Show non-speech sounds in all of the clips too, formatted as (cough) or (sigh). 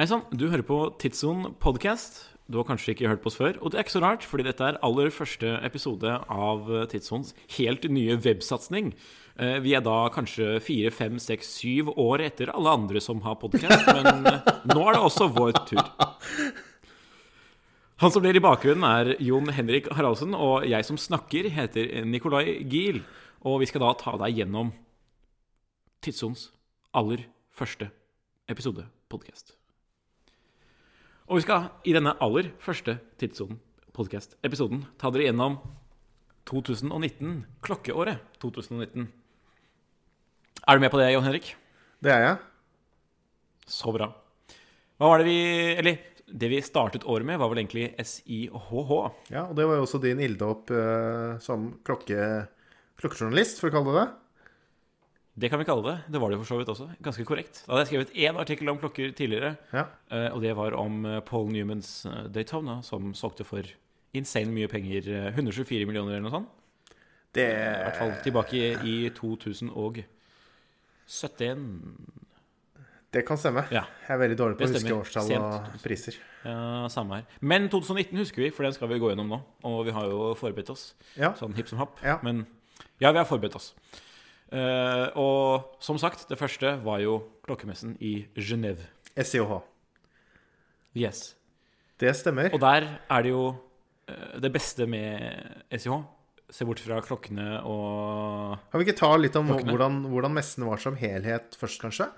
Hei sann, du hører på Tidsson podcast. Du har kanskje ikke hørt på oss før, og det er ikke så rart, fordi dette er aller første episode av Tidssons helt nye websatsing. Eh, Vi er da kanskje fire, fem, seks, syv år etter alle andre som har podkast, men eh, nå er det også vår tur. Han som blir i bakgrunnen, er Jon Henrik Haraldsen, og jeg som snakker, heter Nikolai Giel. Og vi skal da ta deg gjennom Tidssons aller første episode podkast. Og vi skal i denne aller første Tidssonen podkast-episoden ta dere gjennom 2019, klokkeåret 2019. Er du med på det, Jon Henrik? Det er jeg. Så bra. Hva var det vi Eller det vi startet året med, var vel egentlig SIHH. Ja, og det var jo også din ilddåp uh, som klokke, klokkejournalist, for å kalle det det. Det kan vi kalle det. Det var det for så vidt også. Ganske korrekt. Da hadde jeg skrevet én artikkel om klokker tidligere, Ja. eh, og det var om eh, Paul Newmans eh, Daytona, som solgte for insane mye penger. eh, 124 millioner eller noe sånt. Det I hvert fall tilbake i 2017. Det kan stemme. Ja. Jeg er veldig dårlig på å huske årstall og priser. Ja, samme her. Men 2019 husker vi, for den skal vi gå gjennom nå. Og vi har jo forberedt oss. Ja. Sånn hipp som happ. Ja. Men ja, vi har forberedt oss. Eh, og som sagt, det første var jo klokkemessen i Genève. SIOH. Yes. Det stemmer. Og der er det jo eh, det beste med SIH. Se bort fra klokkene og Kan vi ikke ta litt om Klokkene. hvordan, hvordan messene var som helhet først, kanskje?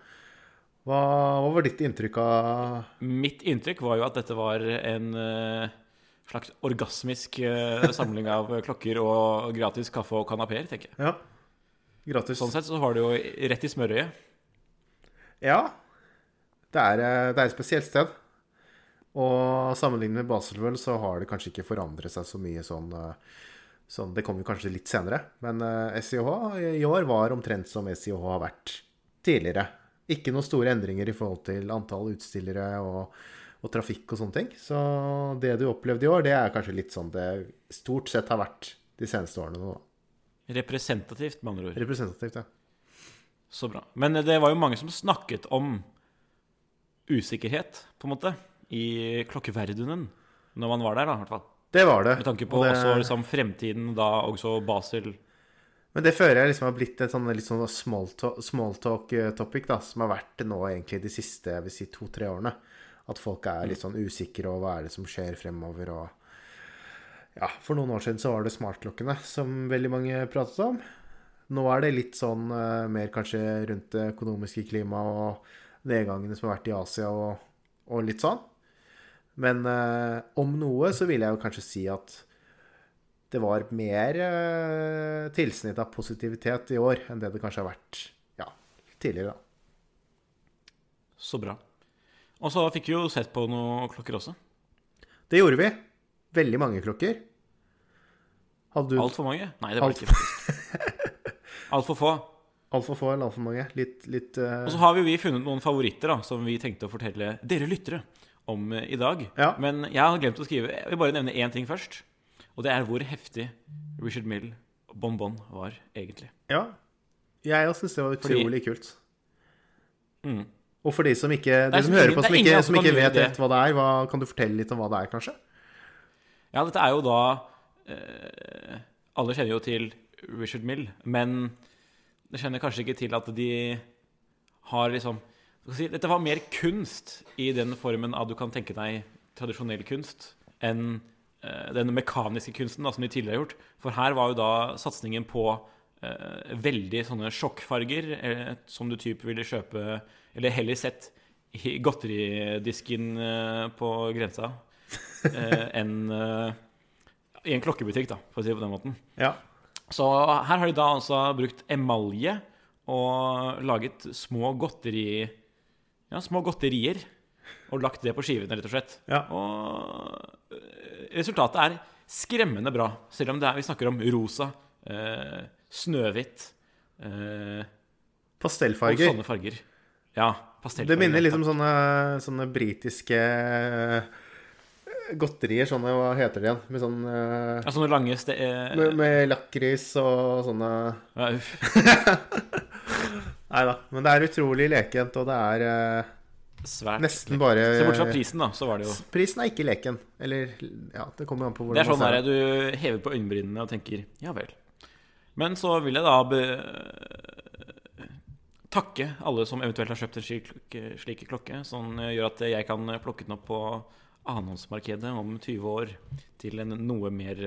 Hva, hva var ditt inntrykk av Mitt inntrykk var jo at dette var en eh, slags orgasmisk samling av klokker og gratis kaffe og kanapeer, tenker jeg. Ja, gratis. Sånn sett så var det jo rett i smørøyet. Ja. Det er, eh, det er et spesielt sted. Og sammenlignet med Baselvøl så har det kanskje ikke forandret seg så mye sånn, eh, sånn Det kommer kanskje litt senere. Men eh, SIH i år var omtrent som SIH har vært tidligere. Ikke noen store endringer i forhold til antall utstillere og, og trafikk og sånne ting. Så det du opplevde i år, det er kanskje litt sånn det stort sett har vært de seneste årene nå. da. Representativt, med andre ord. Representativt, ja. Så bra. Men det var jo mange som snakket om usikkerhet, på en måte, i klokkeverdenen. Når man var der, da, i hvert fall. Det var det. Med tanke på Og det- også liksom fremtiden, da også Basel Men det føler jeg liksom har blitt et sånn litt sånn smalltalk-topic, da, som har vært nå egentlig de siste jeg vil si, to-tre årene. At folk er litt sånn usikre, og hva er det som skjer fremover, og Ja, for noen år siden så var det smartklokkene som veldig mange pratet om. Nå er det litt sånn eh, mer kanskje rundt det økonomiske klimaet og nedgangene som har vært i Asia og, og litt sånn. Men eh, om noe så vil jeg jo kanskje si at det var mer eh, tilsnitt av positivitet i år enn det det kanskje har vært ja, tidligere. da. Så bra. Og så fikk vi jo sett på noen klokker også. Det gjorde vi. Veldig mange klokker. Hadde du Altfor mange? Nei, det var Alt- ikke faktisk. (laughs) Altfor få. altfor få eller altfor mange? Litt, litt uh... Og så har vi, vi funnet noen favoritter da, som vi tenkte å fortelle dere lyttere om eh, i dag. Ja. Men jeg har glemt å skrive Jeg vil bare nevne én ting først. Og det er hvor heftig Richard Mill Bon Bon var, egentlig. Ja. Jeg òg syns det var Fordi- utrolig kult. Mm. Og for de som ikke, de som som hører ingen- på, som ikke, som ikke vet gjøre hva det er, hva, kan du fortelle litt om hva det er, kanskje? Ja, dette er jo da eh, Alle kjenner jo til Richard Mill, men de kjenner kanskje ikke til at de har liksom si, Dette var mer kunst i den formen at du kan tenke deg tradisjonell kunst enn eh, den mekaniske kunsten da, som de tidligere har gjort. For her var jo da satsingen på eh, veldig sånne sjokkfarger eh, som du typ ville kjøpe Eller heller sett i godteridisken eh, på grensa (laughs) enn eh, i en klokkebutikk, da, for å si det på den måten. Ja. Så her har de da altså brukt emalje og laget små godteri... Ja, små godterier. Og lagt det på skivene, rett og slett. Ja. Og eh, resultatet er skremmende bra, selv om det er, vi snakker om rosa, eh, snøhvitt eh, og sånne farger. Ja, pastellfarger. Det minner litt om sånne, sånne britiske eh, godterier. Sånne, hva heter det igjen? Med sånn eh, ja, Sånne lange ste... eh, Med, med lakris og sånne ja. (laughs) Nei da. Men det er utrolig lekent, og det er eh, Svært Nesten bare Se bort fra prisen, da, så var det jo Prisen er ikke leken. Eller ja, det kommer an på Det er sånn der du hever på øyenbrynene og tenker ja vel. Men så vil jeg da be takke alle som eventuelt har kjøpt en slik klokke, slik klokke, som gjør at jeg kan plukke den opp på annonsmarkedet om 20 år til en noe mer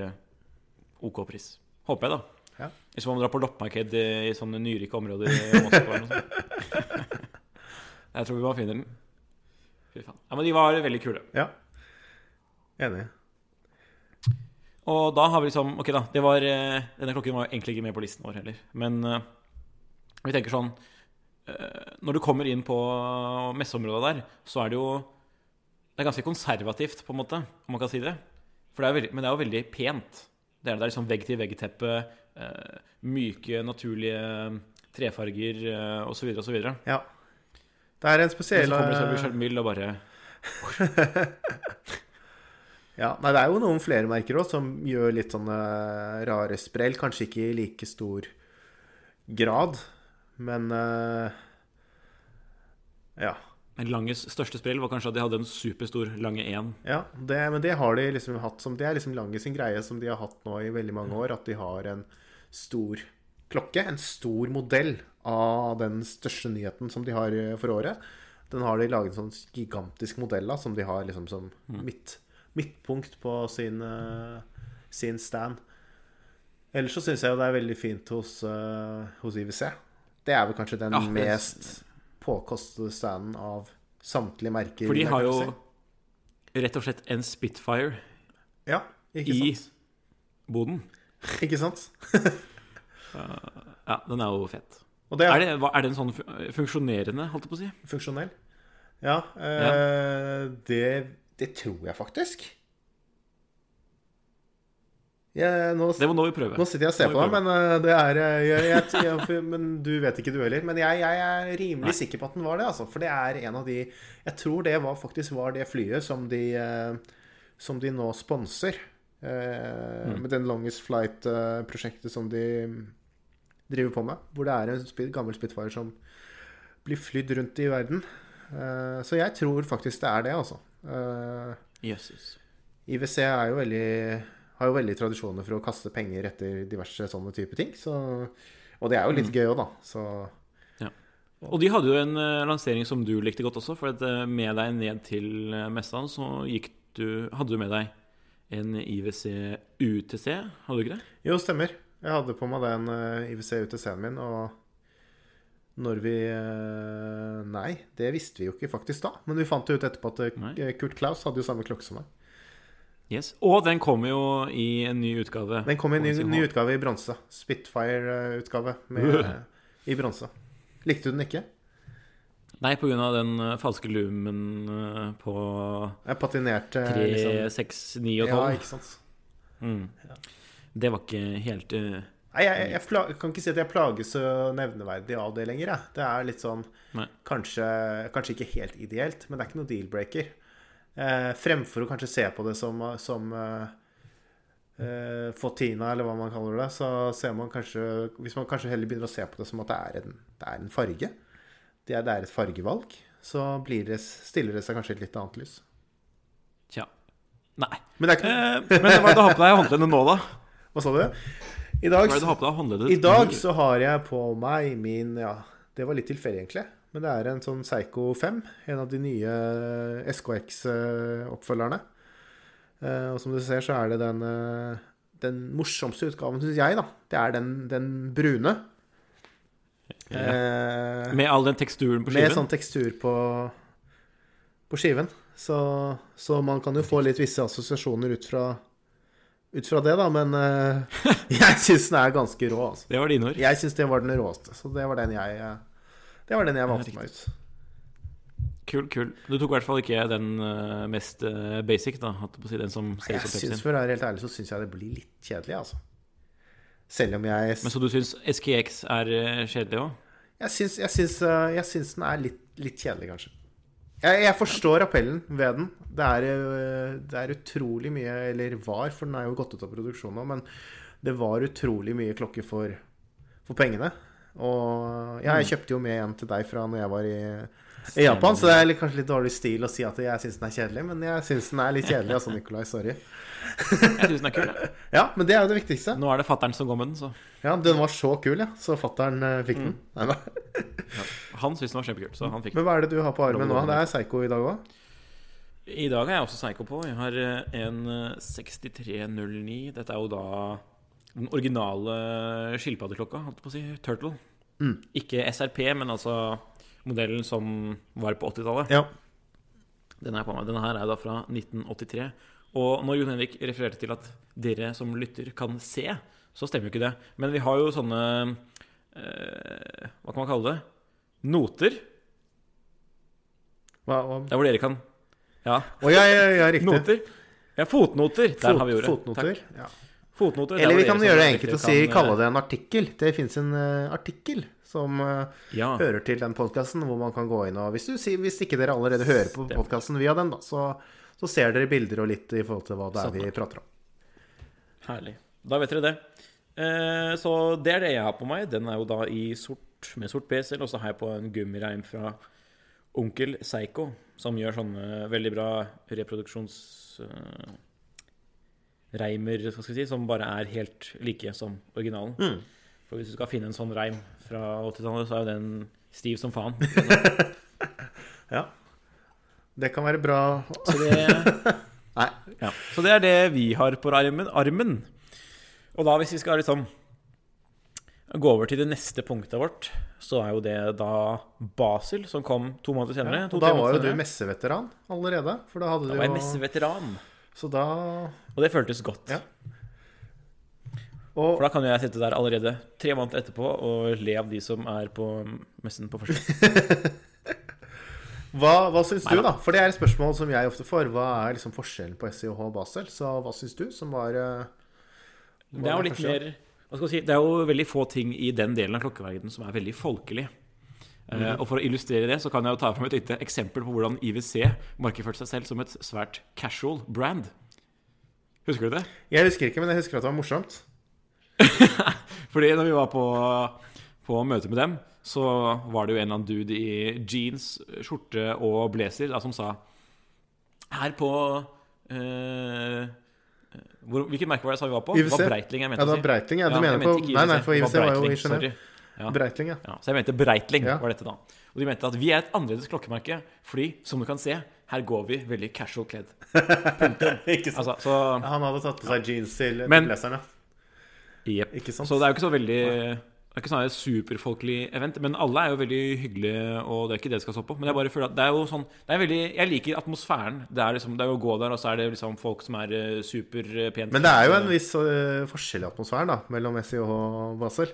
OK pris. Håper jeg, da. Ja. Hvis man drar på loppemarked i sånne nyrike områder i Moskva eller noe sånt. (laughs) Jeg tror vi bare finner den. Fy faen. Ja, men de var veldig kule. Ja. Enig. Og da har vi liksom Ok, da. Det var, eh, denne klokken var egentlig ikke med på listen vår heller. Men uh, vi tenker sånn uh, Når du kommer inn på messeområdet der, så er det jo Det er ganske konservativt, på en måte, om man kan si det. For det er veldig, men det er jo veldig pent. Det er, det er liksom vegg-til-vegg-teppe, uh, myke, naturlige trefarger uh, osv. osv. Ja. Det er en Men spesiell så kommer det så eh, Richard Mill og bare (laughs) Ja, nei, det er jo noen flere merker òg som gjør litt sånne rare sprell. Kanskje ikke i like stor grad, men uh, Ja. Langes største sprell var kanskje at de hadde en superstor Lange 1. ja det, men det har de liksom hatt som Det er liksom Lange sin greie som de har hatt nå i veldig mange år. At de har en stor klokke, en stor modell av den største nyheten som de har eh, for året. Den har de laget en sånn gigantisk modell av, som de har liksom som midt, midtpunkt på sin, eh, sin stand. Ellers så syns jeg jo det er veldig fint hos, eh, hos IWC. Det er vel kanskje den Ja, mest påkostede standen av samtlige merker. For de har jo rett og slett en Spitfire Ja, ikke i boden. Ikke sant? (laughs) Ja, den er jo fett. Det Er er, det, en er den sånn funksjonerende, holdt jeg på å si? funksjonell. Ja, eh, Det, det tror jeg faktisk. Jeg, nå, Det må nå vi prøve. nå sitter jeg og ser på deg, men eh, det er eh, jeg, jeg, Men du vet ikke, du heller. Men jeg, jeg er rimelig Nei. sikker på at den var det, altså. For det er en av de Jeg tror det var, faktisk var det flyet som de eh, Som de nå sponser. eh, Mm. Med den Longest Flight-prosjektet som de driver på med. Hvor det er en gammel Spitfire som blir flydd rundt i verden. Eh, Så jeg tror faktisk det er det, altså. Jøsses. IWC er jo veldig, har jo veldig tradisjoner for å kaste penger etter diverse sånne type ting. Så, og det er jo litt gøy òg, da. Så Og de hadde jo en eh, lansering som du likte godt også. For at eh, med deg ned til eh, messa så gikk du, hadde du med deg en IWC UTC, hadde du ikke det? jo, stemmer. Jeg hadde på meg den IWC UTC-en min, og når vi Nei, det visste vi jo ikke faktisk da. Men vi fant jo ut etterpå at Nei. Kurt Klaus hadde jo samme klokke som meg. Yes. Og den kommer jo i en ny utgave. Den kommer i en ny, ny utgave i bronse. Spitfire-utgave i bronse. Likte du den ikke? Nei, av den eh, falske lumen eh, på Jeg patinerte 3, liksom. 6, 9 og 12. Ja, ikke sant. Mm. Det var ikke helt uh, Nei, jeg, jeg, pla- kan ikke si at jeg plages så nevneverdig av det lenger. Jeg. Det er litt sånn kanskje, kanskje ikke helt ideelt, men det er ikke noe deal-breaker. Eh, fremfor å kanskje se på det som, som eh, eh, Fotina, eller hva man kaller det, så ser man kanskje Hvis man kanskje heller begynner å se på det som at det er en, det er en farge, det er, det er et fargevalg, så blir det, stiller det seg kanskje et litt annet lys. Tja. Nei. Men det er ikke Eh, men hva er det du har på deg i håndleddet nå, da? (laughs) Hva sa du? I dag? I dag så har jeg på meg min Ja, det var litt tilfeldig, egentlig. Men det er en sånn Psycho 5. En av de nye SKX-oppfølgerne. Eh, Og som du ser, så er det den, eh, den morsomste utgaven, syns jeg, da. Det er den, den brune. Eh, Med all den teksturen på skiven? med sånn tekstur på, på skiven. Så, så man kan jo få litt visse assosiasjoner ut fra, ut fra det, da. Men eh, (laughs) jeg syns den er ganske rå, altså. Det var dine ord. Jeg syns det var den råeste, så det var den jeg eh, Det var den jeg valgte meg ut. Kul, kul. Du tok i hvert fall ikke den eh, mest eh, basic, da. Den som ser ut som Pepsi. for å være helt ærlig, så syns jeg det blir litt kjedelig, altså. Selv om jeg Men så du syns SKX er eh, kjedelig òg? Jeg syns, jeg syns, den er litt, litt kjedelig, kanskje. Jeg, jeg forstår appellen ved den. Det er, det er utrolig mye Eller var, for den er jo gått ut av produksjon nå, men det var utrolig mye klokke for, for pengene. Og ja, jeg kjøpte jo med en til deg fra når jeg var i I Japan så det er litt, kanskje litt dårlig stil å si at jeg syns den er kjedelig, men jeg syns den er litt kjedelig, altså, Nikolai. Sorry. Jeg syns den er kul. (laughs) Ja, men det er jo det viktigste. Nå er det fattern som går med den, så Ja, Den var så kul, ja. Så fattern eh, fikk den. Nei, nei. han syntes den var kjempekul. Så han fikk den. Men hva er det du har på armen nå? Det er Psycho i dag òg? I dag er jeg også psycho på. Jeg har eh, en eh, 6309. Dette er jo da den originale skilpaddeklokka, holdt jeg på å si. Turtle. Mm. Ikke SRP, men altså modellen som var på 80-tallet. Ja. Den er på meg. Denne her er da fra 1983. Og når Jon Henrik refererte til at dere som lytter kan se, så stemmer jo ikke det. Men vi har jo sånne eh, Hva kan man kalle det? Noter. Hva, hva? Der hvor dere kan Ja, Å, ja, ja, ja, riktig. noter. Ja, fotnoter. Der Fot- har vi ordet. Fotnoter. Takk. Ja. Fotnoter. Eller vi kan gjøre det enkelt og si kan... kalle det en artikkel. Det fins en eh, artikkel som eh, Ja. hører til den podkasten, hvor man kan gå inn og Hvis, du, hvis ikke dere allerede hører på podkasten via den, da, så, så ser dere bilder og litt i forhold til hva det er vi prater om. Herlig. Da vet dere det. Eh, så det er det jeg har på meg. Den er jo da i sort med sort besel, og så har jeg på en gummireim fra Onkel Seigo, som gjør sånne veldig bra reproduksjonsreimer, skal vi si, som bare er helt like som originalen. Mm. For hvis du skal finne en sånn reim fra 80-tallet, så er jo den stiv som faen. (laughs) Ja. Det kan være bra Så det (laughs) Nei. Ja, så det er det vi har på armen. armen. Og da hvis vi skal liksom gå over til det neste punktet vårt, så er jo det da Basel, som kom to måneder senere. Ja, to, og da var jo du messeveteran allerede. For da hadde Da du var jeg jo messeveteran, Så da og det føltes godt. Ja. Og For da kan jeg sitte der allerede tre måneder etterpå og le av de som er på messen på første. (laughs) hva, hva syns du, da? For det er et spørsmål som jeg ofte får. Hva er liksom forskjellen på SIH og Basel? Så hva syns du, som var var Det er jo litt mer hva skal jeg si, Det er jo veldig få ting i den delen av klokkeverdenen som er veldig folkelig. Mhm. og For å illustrere det så kan jeg jo ta fram et lite eksempel på hvordan IWC markedsførte seg selv som et svært casual brand. Husker du det? Jeg husker ikke, men jeg husker at det var morsomt. (laughs) Fordi når vi var på, på møte med dem, så var det jo en eller annen dude i jeans, skjorte og blazer da, som sa Her på eh, hvor, Hvilket merke var det jeg sa vi var på? IWC? Det var Breitling jeg mente Ja, det var. Breitling. Ja, du Ja, mener på Nei, nei, for IWC var jo i sorry. Ja. Breitling, ja. Ja, så jeg mente Breitling Ja. var dette da. Og de mente at vi er et annerledes klokkemerke, fordi som du kan se, her går vi veldig casual kledd. (laughs) Sant? Altså, så, Han hadde tatt på seg jeans til Men- leserne. Ikke sant? så det er jo ikke så veldig Det er ikke sånn et superfolkelig event, men alle er jo veldig hyggelige, og det er ikke det det skal stå på. Men jeg bare føler at det er jo sånn det er veldig, Jeg liker atmosfæren. Det er liksom, det er jo å gå der, og så er det liksom folk som er eh, superpent Men det er jo en viss uh, forskjell i atmosfæren da, mellom SIH og Basel.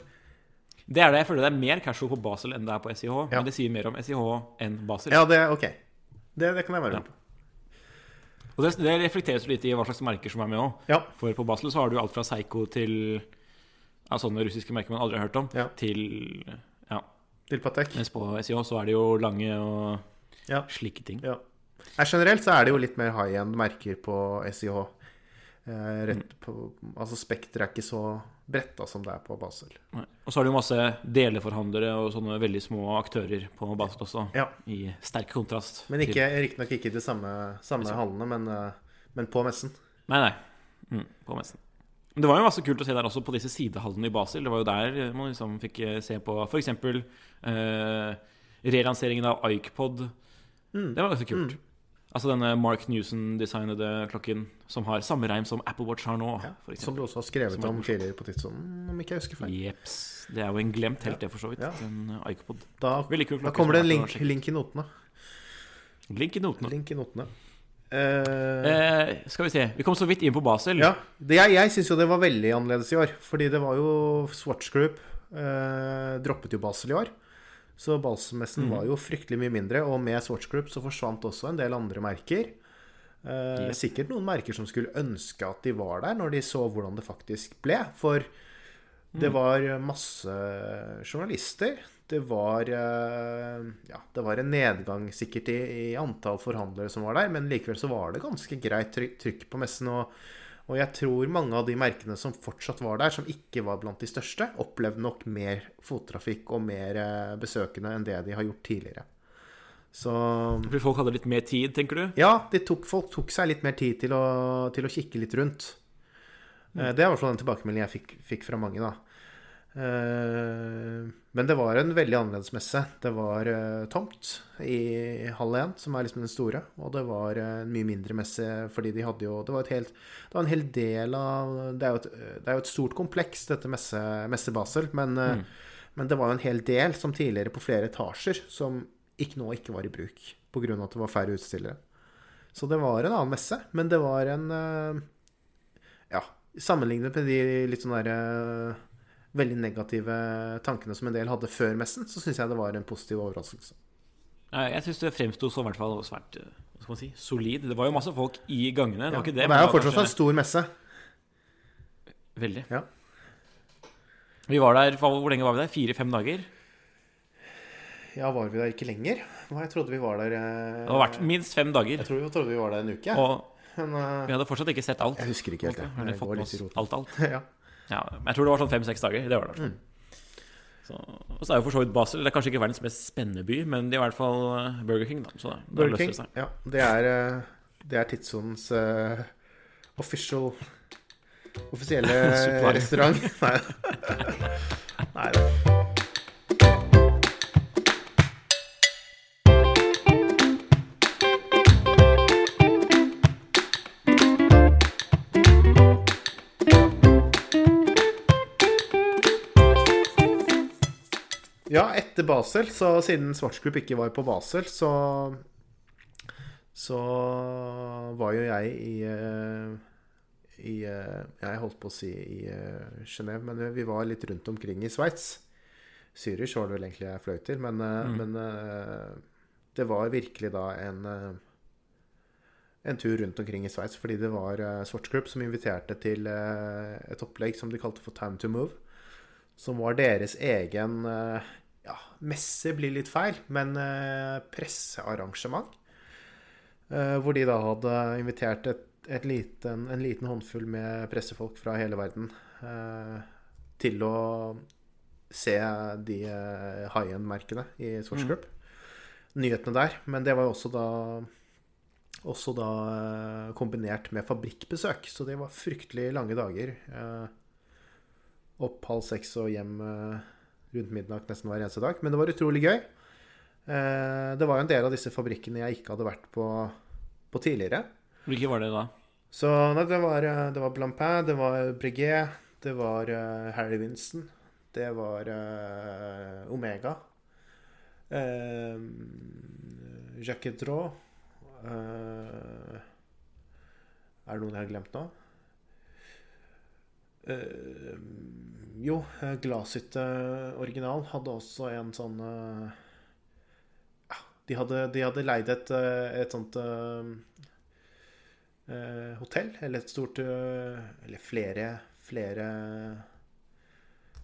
Det er det. Jeg føler det er mer casual på Basel enn det er på SIH. Ja. Men det sier mer om SIH enn Basel. Ja, det er ok. Det, det kan jeg være med på. Og det, det reflekteres litt i hva slags merker som er med òg. Ja. For på Basel så har du alt fra Seigo til ja, sånne russiske merker man aldri har hørt om, Ja. til ja. Til Patek. Mens på SIH så er det jo lange og Ja. slike ting. Ja. Generelt så er det jo litt mer high end merker på SIH. Eh, på, altså Spekter er ikke så bredt da som det er på Basel. Nei. Og så har du masse deleforhandlere og sånne veldig små aktører på Basel også, Ja. i sterk kontrast. Men ikke, riktignok ikke i de samme, samme liksom. hallene, men, eh, men på messen. Nei, nei. Mm, på messen. Men det var jo masse kult å se der også, på disse sidehallene i Basel. Det var jo der man liksom fikk eh, se på f.eks. Eh, relanseringen av Icpod. Mm. Det var ganske kult. Altså denne Mark Newson-designede klokken som har samme reim som Apple Watch har nå. Ja, som du også har skrevet Som om tidligere på tidssonen, om ikke jeg husker feil. Jeps. Det er jo en glemt helt, det, for så vidt. Ja. En eh, Da, da kommer det en link, link i notene. Link i notene. Link i notene. Uh, Eh, skal vi se. Vi kom så vidt inn på Basel. ja, det, jeg jeg syns jo det var veldig annerledes i år. Fordi det var jo Swatch Group eh, droppet jo Basel i år. Så Baselmessen mm. var jo fryktelig mye mindre. Og med Swatch Group så forsvant også en del andre merker. Eh, Yep. Sikkert noen merker som skulle ønske at de var der, når de så hvordan det faktisk ble. For det Mm. var masse journalister. Det var eh, Ja, det var en nedgang sikkert i, i antall forhandlere som var der, men likevel så var det ganske greit trykk på messen. Og, og jeg tror mange av de merkene som fortsatt var der, som ikke var blant de største, opplevde nok mer fottrafikk og mer eh, besøkende enn det de har gjort tidligere. Så Fordi folk hadde litt mer tid, tenker du? ja, tok, folk tok seg litt mer tid til å, til å kikke litt rundt. Mm. Det er i hvert fall den tilbakemeldingen jeg fikk, fikk fra mange, da. Eh, Men det var en veldig annerledes messe. Det var eh, tomt i hall 1, som er liksom den store, og det var eh, en mye mindre messe fordi de hadde jo Det var, et helt, det var en hel del av Det er jo et, det er jo et stort kompleks, dette messe, messe Basel, men, mm. men det var jo en hel del som tidligere på flere etasjer, som ikke, nå ikke var i bruk pga. at det var færre utstillere. Så det var en annen messe, men det var en Ja, sammenlignet med de litt sånn derre veldig negative tankene som en del hadde før messen, så syns jeg det var en positiv overraskelse. Jeg syns det fremsto som i hvert fall svært eh, hva skal man si, solid. Det var jo masse folk i gangene. Det Ja, det, det er jo fortsatt fortsatt en stor messe. Veldig. Ja. Vi var der, Hvor lenge var vi der? Fire-fem dager? Ja, var vi der ikke lenger? Jeg trodde vi var der eh, Det har vært minst fem dager. Jeg trodde, jeg trodde vi var der en uke. Og Men uh... vi hadde fortsatt ikke sett alt. jeg husker ikke helt. Jeg. oss alt, alt. (laughs) ja. Ja, jeg tror det var sånn fem-seks dager. Det var det. Mm. Så, og så er jo for så vidt Basel Det er kanskje ikke verdens mest spennende by, men det er i hvert fall eh, Burger King. Da, så det Burger King. det seg. Ja, det er, eh, det er tidssonens uh, official Offisielle (laughs) restaurant. (laughs) Nei. Nei da. Ja, etter Basel, så siden Svartsgrupp ikke var på Basel, så så var jo jeg i eh, i eh, Jeg holdt på å si i uh, Genéve, men vi var litt rundt omkring i Sveits. Zürich var det vel egentlig jeg fløy til, men, eh, Mm. men eh, det var virkelig da en eh, en tur rundt omkring i Sveits, fordi det var uh, Svartsgrupp som inviterte til uh, et opplegg som de kalte for Time to Move. Som var deres egen eh, ja, messe blir litt feil, men eh, pressearrangement. Eh, hvor de da hadde invitert et, et liten, en liten håndfull med pressefolk fra hele verden eh, til å se de eh, high end-merkene i Swatch Group. Nyhetene der. Men det var jo også da også da kombinert med fabrikkbesøk. Så det var fryktelig lange dager. Opp halv seks og hjem rundt midnatt nesten hver eneste dag. Men det var utrolig gøy. Eh, det var jo en del av disse fabrikkene jeg ikke hadde vært på, på tidligere. Hvilke var det da? Så nei, det var, eh, det var Blampin, det var Breguet, det var eh, Harry Winston, det var uh, Omega. Uh, Jacques Draw. Uh, er det noen jeg har glemt nå? Eh, jo, eh, Glashytte original hadde også en sånn uh, de, hadde, de hadde leid et, et sånt uh, hotell, eller et stort Eller flere, flere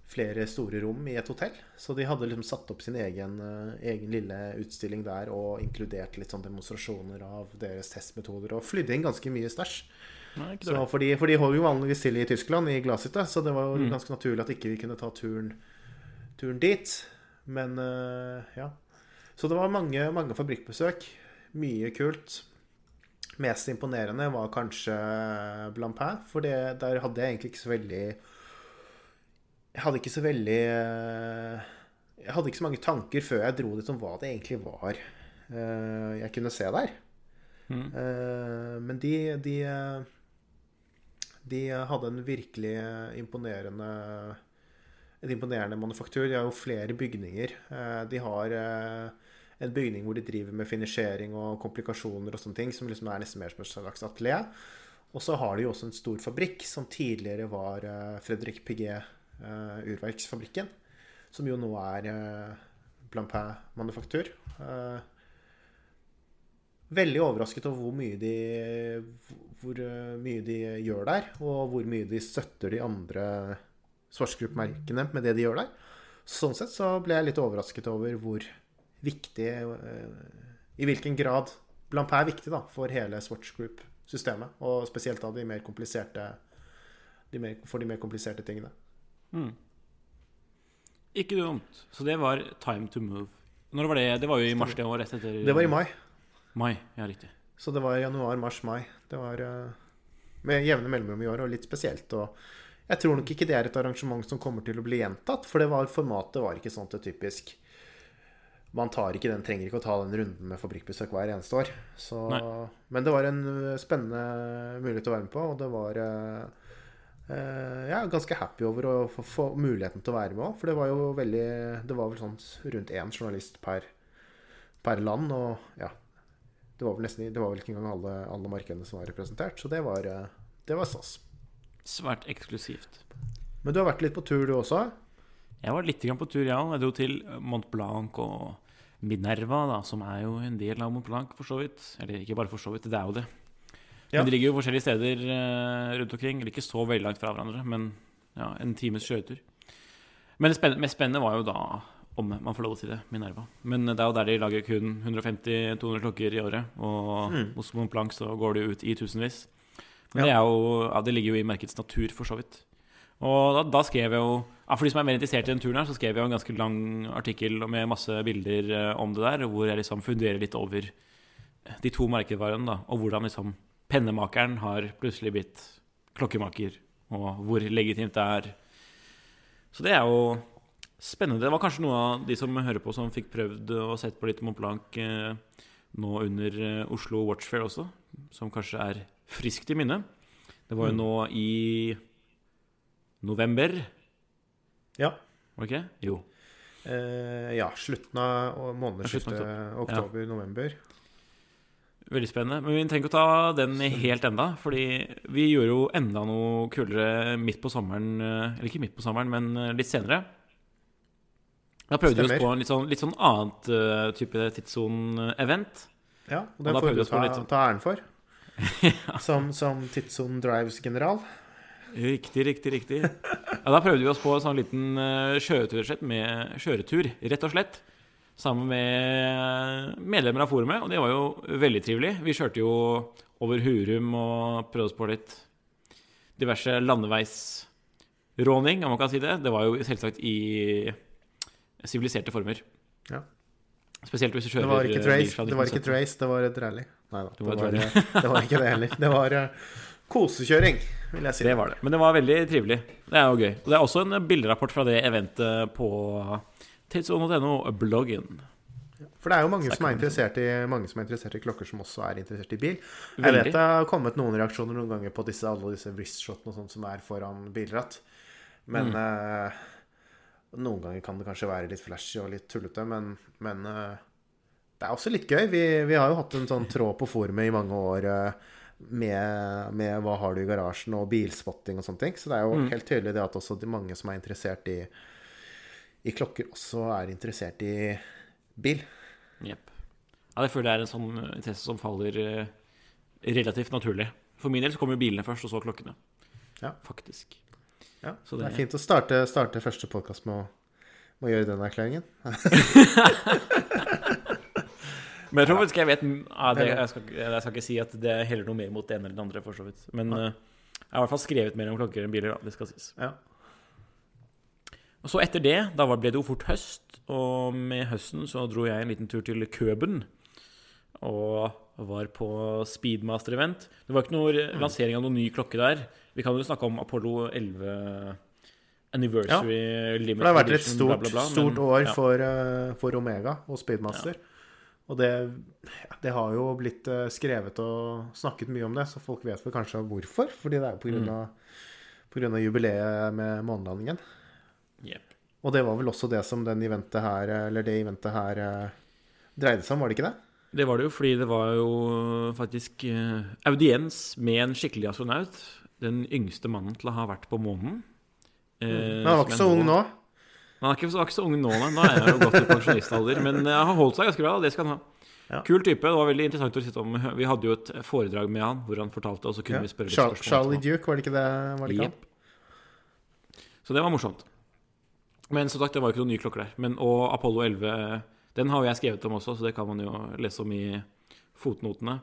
Flere store rom i et hotell. Så de hadde liksom satt opp sin egen, egen lille utstilling der og inkludert litt sånn demonstrasjoner av deres testmetoder. Og flydde inn ganske mye stæsj. Nei, Så for, de, for de holder jo vanligvis til i Tyskland, i Glashytta, så det var jo Mm. ganske naturlig at ikke vi kunne ta turen, turen dit. Men uh, ja. Så det var mange, mange fabrikkbesøk. Mye kult. Mest imponerende var kanskje Blampin, for det, der hadde jeg egentlig ikke så veldig Jeg hadde ikke så veldig eh, Jeg hadde ikke så mange tanker før jeg dro dit om hva det egentlig var eh, jeg kunne se der. Mm. Men de, de De hadde en virkelig imponerende Et imponerende manufaktur. De har jo flere bygninger. Eh, De har eh, en bygning hvor de driver med finisjering og komplikasjoner og sånne ting, som liksom er nesten mer som et slags atelier. Og så har de jo også en stor fabrikk som tidligere var eh, Fredrik Piguet eh, urverksfabrikken. Som jo nå er Blampin manufaktur. Veldig overrasket over hvor mye de hvor eh, mye de gjør der, og hvor mye de støtter de andre Svartsgrupp-merkene med det de gjør der. Sånn sett så ble jeg litt overrasket over hvor viktig eh, I hvilken grad Blampé er viktig da, for hele Swatch Group-systemet, og spesielt da de mer kompliserte de mer, for de mer kompliserte tingene. Mm. Ikke dumt. Så det var time to move. Når var det? Det var jo i mars det år, rett etter Det var i mai. Mai, ja, riktig. Så det var januar, mars, mai. Det var eh, med jevne mellomrom i år, og litt spesielt. Og jeg tror nok ikke det er et arrangement som kommer til å bli gjentatt, for det var, formatet var ikke sånn det typisk Man tar ikke den, trenger ikke å ta den runden med fabrikkbesøk hver eneste år. Så, men det var en eh, spennende mulighet å være med på, og det var eh, Jeg er ganske happy over å få, få muligheten til å være med òg, for det var jo veldig Det var vel sånn rundt én journalist per, per land, og ja det var nesten Det var vel ikke engang alle, alle markedene som var representert, så det var, eh, det var SAS. Svært eksklusivt. Men du har vært litt på tur, du også? Jeg var litt på tur, ja. Jeg dro til Mont Blanc og Minerva, da, som er jo en del av Mont Blanc, for så vidt. Eller ikke bare for så vidt, det er jo det. Ja. Men de ligger jo forskjellige steder eh, rundt omkring. Eller ikke så veldig langt fra hverandre, men ja, en times kjøretur. Men det mest spennende var jo da, om man får lov til å si det, Minerva. Men det er jo der de lager kun 150-200 klokker i året. Og Mm. hos Montblanc så går det jo ut i tusenvis. Men Ja. det, er jo, ja, det ligger jo i merkets natur, for så vidt. Og da, da skrev jeg jo ja, For de som er mer interessert i den turen, her, så skrev jeg jo en ganske lang artikkel med masse bilder eh, om det der, hvor jeg liksom funderer litt over de to merkevarene, da, og hvordan liksom pennemakeren har plutselig blitt klokkemaker, og hvor legitimt det er. Så det er jo spennende. Det var kanskje noe av de som hører på, som fikk prøvd og sett på litt Mont Blanc eh, nå under eh, Oslo Watch Fair også, som kanskje er friskt i minne. Det var jo Mm. nå i november, Ja. var det ikke? Jo. Eh, ja, slutten av Ja, månedsskiftet oktober-november. Veldig spennende. Men vi trenger ikke å ta den helt enda, fordi vi gjorde jo enda noe kulere midt på sommeren. eh, Eller ikke midt på sommeren, men eh, litt senere. Da prøvde vi oss på en litt sånn, litt sånn annet uh, type tidssone-event. Ja, og den får du ta, sånn- ta æren for. (laughs) Som, som tidssone Drives-general. Riktig, riktig, riktig. Ja, da prøvde vi oss på en sånn liten uh, kjøretur, rett med kjøretur, rett og slett. Sammen med medlemmer av forumet, og det var jo veldig trivelig. Vi kjørte jo over Hurum og prøvde oss på litt diverse landeveisråning, om man kan si det. Det var jo selvsagt i siviliserte former. Ja. Spesielt hvis du Det var ikke eh, trace, fra det var ikke trace, det var et rally. Nei da, Det det var var, eh, det var ikke det heller. Det var eh, kosekjøring, vil jeg si. Det var det. Men det var veldig trivelig. Det er jo gøy. Og det er også en bilderapport fra det eventet på tidsånd.no-bloggen. For det er jo mange som, er i, mange som er interessert i klokker, som også er interessert i bil. Jeg vet det har kommet noen reaksjoner noen ganger på disse, alle disse wristshotene og sånt som er foran bilratt. Men Mm. eh, noen ganger kan det kanskje være litt flashy og litt tullete, men, men eh, det er også litt gøy. Vi, vi har jo hatt en sånn tråd på forumet i mange år eh, med, med hva har du i garasjen og bilspotting og sånne ting. Så det er jo Mm. helt tydelig det at også de mange som er interessert i, i klokker, også er interessert i bil. Jepp. Ja, jeg føler det er en sånn eh, interesse som faller relativt naturlig. For min del så kommer bilene først, og så klokkene. Ja. Faktisk. Ja, Så det det- er fint å starte, starte første podkast med, med å gjøre den erklæringen. (laughs) Men jeg tror faktisk jeg vet ja, det, jeg, skal, jeg skal ikke si at det heller noe mer mot det ene eller det andre, for så vidt. Men eh, jeg har i hvert fall skrevet mer om klokker enn biler, da. Det skal sies. Ja. Og så etter det, da ble det jo fort høst, og med høsten så dro jeg en liten tur til Køben. Og var på Speedmaster-event. Det var ikke noe Mm. lansering av noen ny klokke der. Vi kan jo snakke om Apollo 11 Anniversary Limit For det har vært et Edition, stort, bla, bla, bla, stort men- år ja. for, eh, for Omega og Speedmaster. Og det, det har jo blitt eh, skrevet og snakket mye om det, så folk vet vel kanskje hvorfor. Fordi det er jo på Mm. grunn av, på grunn av jubileet med månelandingen. Yep. Og det var vel også det som den eventet her, eh, eller det eventet her dreide seg om, var det ikke det? Det var det jo fordi det var jo faktisk audiens med en skikkelig astronaut. Den yngste mannen til å ha vært på månen. Eh, Men han var ikke så ung nå. Han er ikke, så- var ikke så ung nå, nei. Nå er jeg jo godt i pensjonistalder. Men eh, han har holdt seg ganske bra, det skal han ha. Ja. Kul type. Det var veldig interessant å sitte om. Vi hadde jo et foredrag med han hvor han fortalte, og så kunne Ja. vi spørre litt spørsmål. Charlie. Duke, var det ikke det? Var det ikke han? Så det var morsomt. Men som sagt, det var jo ikke noen nye klokker der. Men, og Apollo 11, den har jo jeg skrevet om også, så det kan man jo lese om i fotnotene.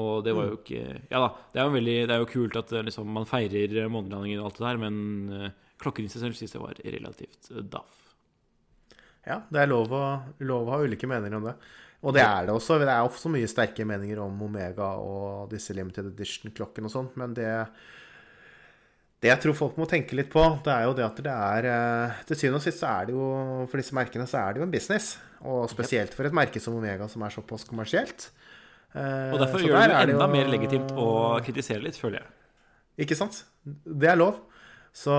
Og det var jo ikke Ja da, det er jo, veldig, det er jo kult at eh, liksom, man feirer månelandingen og alt det der, men uh, klokken i seg selv synes jeg var relativt eh, daff. Ja, det er lov å, lov å ha ulike meninger om det. Og det er det også. Det er også mye sterke meninger om Omega og disse limited edition-klokkene og sånn, men det det jeg tror folk må tenke litt på, det er jo det at det er eh, Til syvende og sist så er det jo For disse merkene så er det jo en business. Og spesielt for et merke som Omega, som er såpass kommersielt. Eh, Og derfor så gjør det enda enda jo- mer legitimt å kritisere litt, føler jeg. Ikke sant? Det er lov. Så,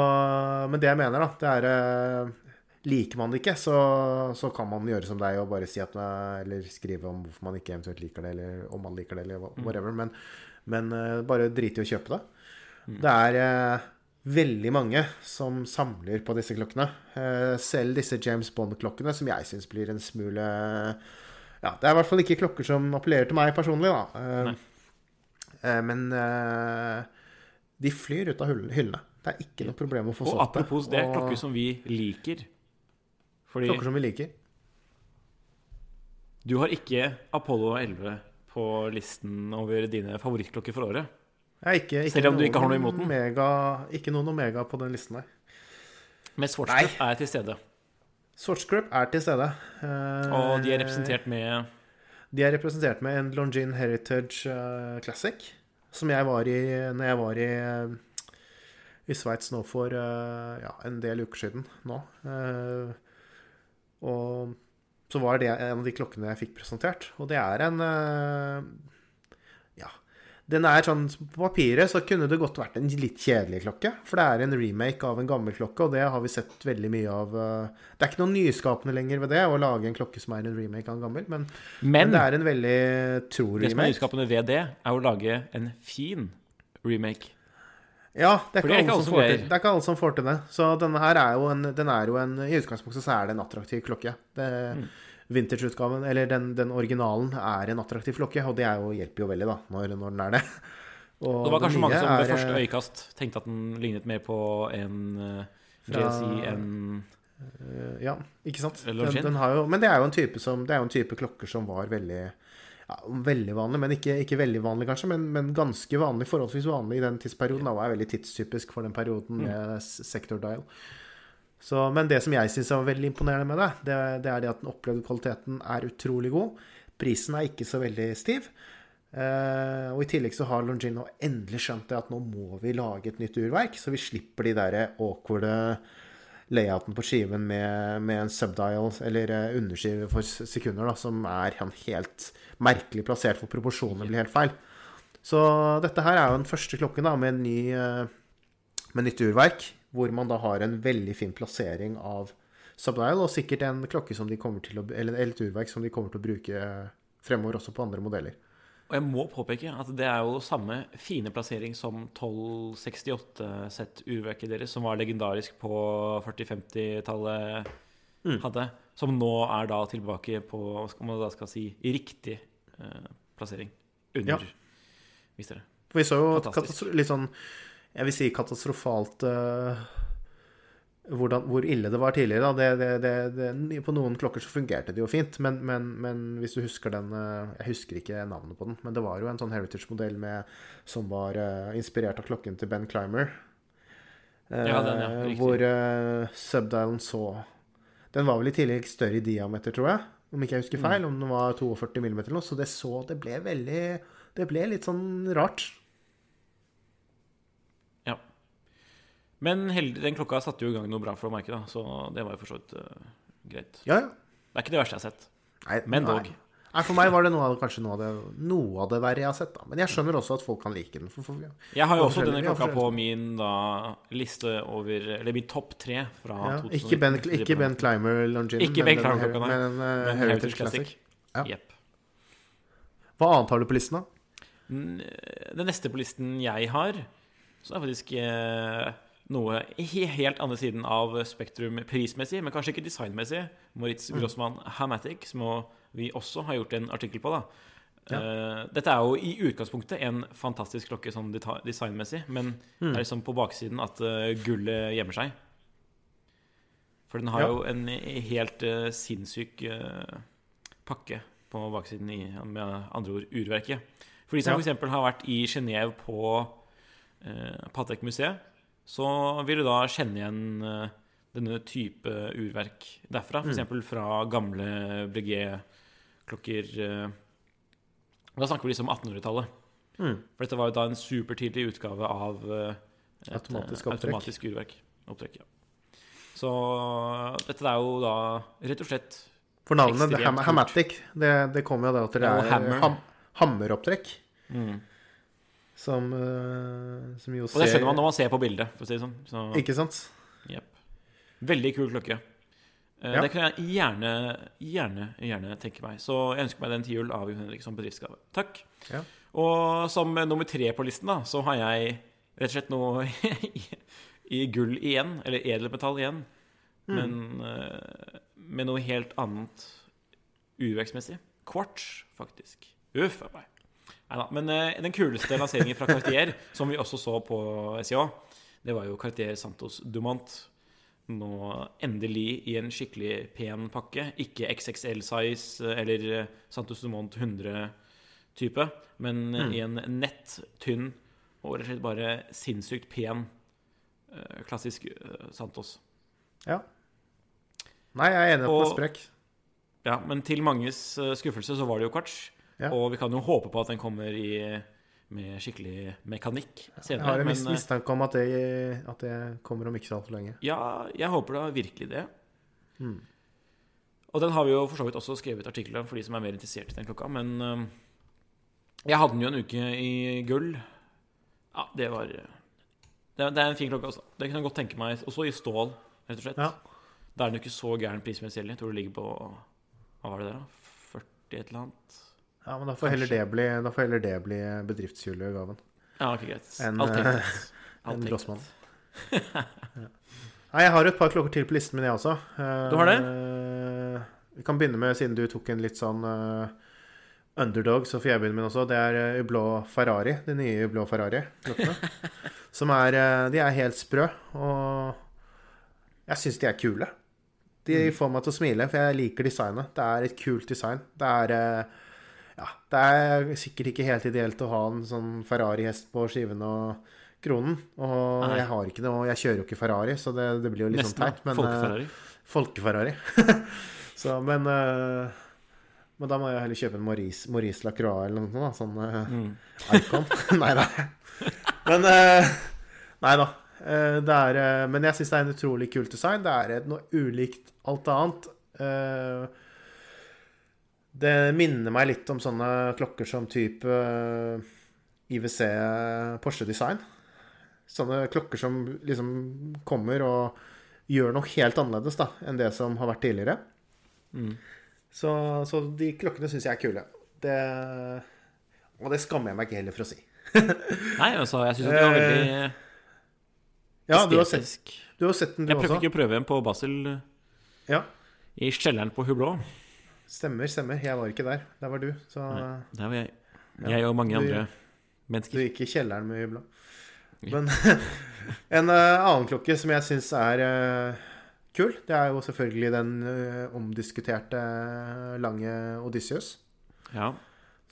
men det jeg mener, da, det er eh, Liker man det ikke, så, så kan man gjøre som deg og bare si at eh, Eller skrive om hvorfor man ikke eventuelt liker det, eller om man liker det, eller whatever. Mm. Men, men bare drite i å kjøpe det. Det er veldig mange som samler på disse klokkene. Eh, selv disse James Bond-klokkene, som jeg syns blir en smule Ja, det er i hvert fall ikke klokker som appellerer til meg personlig, da. Uh, men uh, de flyr ut av hyllene. Det er ikke noe problem å få Og solgt det. apropos det, Og klokker som vi liker. Fordi klokker som vi liker. du har ikke Apollo 11 på listen over dine favorittklokker for året. Er ikke, ikke Selv om du ikke har noe imot den? Omega, ikke noen Omega på den listen der. Men Schwarzkopf er til stede. Swatchgroup er til stede. Eh, Og de er representert med De er representert med en Longines Heritage eh, Classic, som jeg var i når jeg var i, eh, i Sveits nå for eh, ja, en del uker siden nå. Eh, og så var det en av de klokkene jeg fikk presentert. Og det er en eh. Den er sånn På papiret så kunne det godt vært en litt kjedelig klokke. For det er en remake av en gammel klokke, og det har vi sett veldig mye av. eh, Det er ikke noe nyskapende lenger ved det, å lage en klokke som er en remake av en gammel, men men Men det er en veldig tro det som er remake. nyskapende ved det, er å lage en fin remake. Ja, det er, det er til, det er ikke alle som får til det. Så denne her er jo en, den er jo en I utgangspunktet så er det en attraktiv klokke. Det, Mm. Vintage-utgaven, eller den, den originalen, er en attraktiv klokke, og det jo, hjelper jo veldig, da, når, når den er det. (laughs) Og Det var kanskje mange som ved er, første eh, øyekast tenkte at den lignet mer på en uh, JC enn eh, Ja, ikke sant? Den, den har jo, men det er jo en type som Det er jo en type klokker som var veldig ja, veldig vanlig, men ikke, ikke veldig vanlig, kanskje, men, men ganske vanlig, forholdsvis vanlig i den tidsperioden. Da var jeg veldig tidstypisk for den perioden med mm. sector dial. Så, men det som jeg syns er veldig imponerende med det, det, det er det at den opplevde kvaliteten er utrolig god. Prisen er ikke så veldig stiv. Eh, og i tillegg så har Longino endelig skjønt det at nå må vi lage et nytt urverk, så vi slipper de der awkwarde layouten på skiven med, med en subdial, eller eh, underskive for sekunder, da, som er helt merkelig plassert, for proporsjonene blir helt feil. Så dette her er jo den første klokken da, med, ny, eh, med nytt urverk, hvor man da har en veldig fin plassering av subdial, og sikkert en klokke som de kommer til å, eller et urverk som de kommer til å bruke fremover også på andre modeller. Og jeg må påpeke at det er jo samme fine plassering som 1268-sett-urverket deres, som var legendarisk på 40-50-tallet, Mm. hadde. Som nå er da tilbake på hva skal man da skal si, riktig eh, plassering. Under, hvis dere. For vi så jo Fantastisk. litt sånn Jeg vil si katastrofalt eh, hvordan, hvor ille det var tidligere. Da. Det, det, det, på noen klokker så fungerte det jo fint, men, men, men hvis du husker den eh, Jeg husker ikke navnet på den, men det var jo en sånn heritage-modell som var uh, inspirert av klokken til Ben Clymer. Uh, Ja, den, ja. Riktig. Hvor uh, subdialen så Den var vel i tillegg større i diameter, tror jeg. Om ikke jeg husker Mm. feil. Om den var 42 mm eller noe. Så det så Det ble veldig Det ble litt sånn rart. Ja. Men heldig, den klokka satte jo i gang noe bra for merke, så det var jo for så vidt uh, greit. Ja, ja. Det er ikke det verste jeg har sett. Nei, Men dog. Nei, For meg var det noe av, kanskje noe av, det, noe av det verre jeg har sett. da Men jeg skjønner også at folk kan like den. For, for, ja. Jeg har jo også denne klokka på min da, liste over Eller min topp tre fra Ja, 2019. ikke, ben, ikke Ben Climber Longin, Ikke Ben men, Clymer-klokka, nei. men en uh, Heritage, Heritage Classic. Ja. Yep. Hva annet har du på listen, da? Den neste på listen jeg har, så er faktisk eh, noe i helt andre siden av Spektrum prismessig, men kanskje ikke designmessig. Moritz Mm. Grossmann Hamatic, som vi også har gjort en artikkel på. da Ja. Eh, Dette er jo i utgangspunktet en fantastisk klokke sånn designmessig, men Mm. det er liksom på baksiden at eh, gullet gjemmer seg. For den har Ja. jo en helt eh, sinnssyk pakke på baksiden i, med andre ord, urverket. For de som Ja. f.eks. har vært i Genéve på Patek-museet, så vil du da kjenne igjen eh, denne type urverk derfra. Mm. F.eks. fra gamle Breguet-klokker. eh, Da snakker vi liksom 1800-tallet. Mm. For dette var jo da en supertidlig utgave av eh, et Automatisk opptrekk. automatisk urverk. Opptrekk, ja. Så dette er jo da rett og slett For navnet. Hamatic, det, det kommer jo da til det er ham, hammeropptrekk. mm. Som, uh, som jo Og det skjønner man når man ser på bildet, si sånn. Så, Ikke sant? Yep. Veldig kul klokke. Uh, Ja. Det kan jeg gjerne, gjerne, gjerne tenke meg. Så jeg ønsker meg den til jul av Jon Henrik som bedriftsgave. Takk. Ja. Og som nummer tre på listen, da, så har jeg rett og slett noe (laughs) i, gull igjen. Eller edelmetall igjen. Mm. Men uh, med noe helt annet urverksmessig. Quartz, faktisk. Uff a meg. Neida, Men eh, den kuleste lanseringen fra Cartier, (laughs) som vi også så på SIA, det var jo Cartier Santos Dumont. Nå endelig i en skikkelig pen pakke. Ikke XXL-size eh, eller eh, Santos Dumont 100-type, men Mm. i en nett, tynn og rett og slett bare sinnssykt pen klassisk Santos. Ja. Nei, jeg er enig i at den er sprekk. Ja, men til manges skuffelse så var det jo kvarts. Ja. Og vi kan jo håpe på at den kommer i, med skikkelig mekanikk Jeg har en men eh, mistanke om at det, at det kommer om ikke så altfor lenge. ja, jeg håper da virkelig det. Mm. Og den har vi jo for så vidt også skrevet artikler om for de som er mer interessert i den klokka. Men eh, jeg hadde den jo en uke i gull. Ja, det var Det, det er en fin klokke, altså. Det kan jeg godt tenke meg. Også i stål, rett og slett. Ja. Da er den jo ikke så gæren prismessig heller. Jeg tror det ligger på Hva var det der, da? 40 et eller annet? Ja, men da får heller det bli, da får heller det bli bedriftsjulegaven. Ja, ok, greit. En, eh, (laughs) en. Grossmann. (laughs) Nei, jeg har et par klokker til på listen min, jeg også. Eh, Du har det? Vi kan begynne med, siden du tok en litt sånn eh, underdog, så får jeg begynne med også. Det er eh, Ublå Ferrari. De nye Ublå Ferrari-klokkene. (laughs) som er eh, De er helt sprø, og jeg syns de er kule. De Mm. får meg til å smile, for jeg liker designet. Det er et kult design. Det er eh, ja, det er sikkert ikke helt ideelt å ha en sånn Ferrari-hest på skiven og kronen. Og Nei. jeg har ikke noe Jeg kjører jo ikke Ferrari, så det, det blir jo litt Nesten. sånn teit. Men Folkeferrari. eh, Folkeferrari. (laughs) så, men eh, Men da må jeg heller kjøpe en Maurice, Maurice Lacroix eller noe sånt. Da, sånn eh, Mm. (laughs) Icon. (laughs) nei da. Men Nei da. Det er, men jeg syns det er en utrolig kult design. Det er noe ulikt alt annet. Eh, det minner meg litt om sånne klokker som type eh, IWC Porsche Design. Sånne klokker som liksom kommer og gjør noe helt annerledes da, enn det som har vært tidligere. Mm. Så, så de klokkene syns jeg er kule. Det, og det skammer jeg meg ikke heller for å si. (laughs) Nei, altså, jeg syns det var veldig Eh, Ja, du har sett, du har sett den, du Jeg prøvde også. ikke å prøve en på Basel eh, Ja, i kjelleren på Hublå. Stemmer, stemmer. Jeg var ikke der. Der var du. Så Nei. Der var jeg. Jeg og mange Du- andre du gikk i kjelleren med hybla. Men (laughs) en eh, annen klokke som jeg syns er eh, kul, det er jo selvfølgelig den eh, omdiskuterte lange Odysseus. Ja.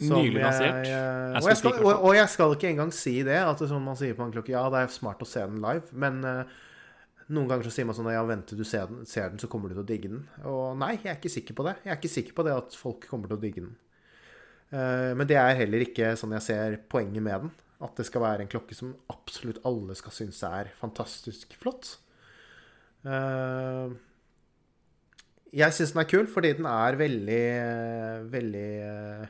Nylig lansert. og, og, og jeg skal ikke engang si det, at det er sånn man sier på en klokke Ja, det er smart å se den live, men eh, noen ganger så sier man sånn Ja, vent til du ser den, ser den, så kommer du til å digge den. Og nei, jeg er ikke sikker på det. Jeg er ikke sikker på det at folk kommer til å digge den. Eh, men det er heller ikke sånn jeg ser poenget med den. At det skal være en klokke som absolutt alle skal synes er fantastisk flott. Eh, jeg syns den er kul fordi den er veldig, veldig eh,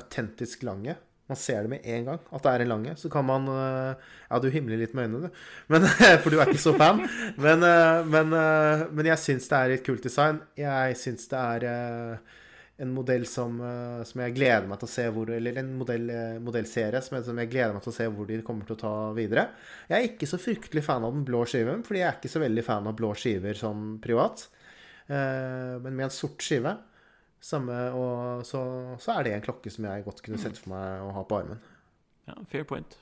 autentisk lange. Man ser det med en gang at det er en lange. Så kan man eh, Ja, du himler litt med øynene, du. (laughs) Men, for du er ikke så fan. Men, eh, men, eh, men jeg syns det er et kult design. Jeg syns det er eh, en modell som, eh, som jeg gleder meg til å se hvor Eller en modell, eh, modellserie som jeg, som jeg gleder meg til å se hvor de kommer til å ta videre. Jeg er ikke så fryktelig fan av den blå skiven, fordi jeg er ikke så veldig fan av blå skiver sånn privat. Eh, Men med en sort skive samme, og så, så er det en klokke som jeg godt kunne sett for meg å ha på armen. Ja, fair point.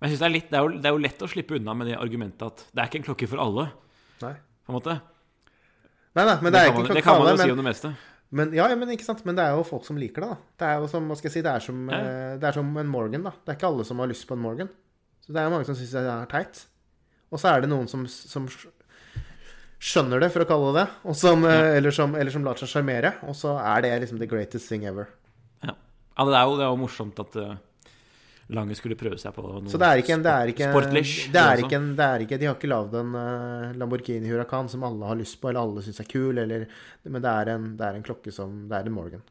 Men jeg synes det, er litt, det, er jo, det er jo lett å slippe unna med det argumentet at det er ikke en klokke for alle. Nei. på en måte. Nei, nei, men det er ikke en klokke for alle. det kan man jo si om det meste. men, ja, men ikke sant? Men det er jo folk som liker det, da. Det er jo som, hva skal jeg si, det er som, Ja. eh, det er som en Morgan, da. Det er ikke alle som har lyst på en Morgan. Så det er mange som syns det er teit. Og så er det noen som, som skjønner det, for å kalle det det, som, eh, eller, som, eller som lar seg sjarmere. Og så er det liksom the greatest thing ever. Ja, ja det, er jo, det er jo morsomt at uh, Lange skulle prøve seg på noe Så det er ikke en, det er ikke, sportlish. det er ikke en, det er ikke, De har ikke lagd en uh, Lamborghini Huracan som alle har lyst på, eller alle syns er kul, eller Men det er, en, det er en klokke som Det er en Morgan.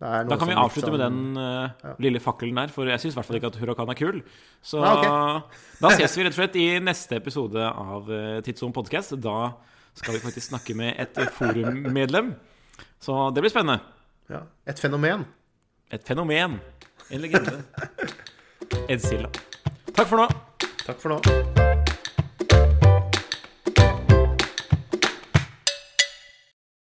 Da kan vi avslutte avslutte med liksom- den uh, ja. lille fakkelen der, for jeg syns i hvert fall ikke at Huracan er kul. Så Ah, da ses vi rett og slett i neste episode av Tidsson podcast. Da skal vi faktisk snakke med et forummedlem. Så det blir spennende. Ja, et fenomen. Et fenomen. En legende. Ed Silla. Takk for nå. Takk for nå.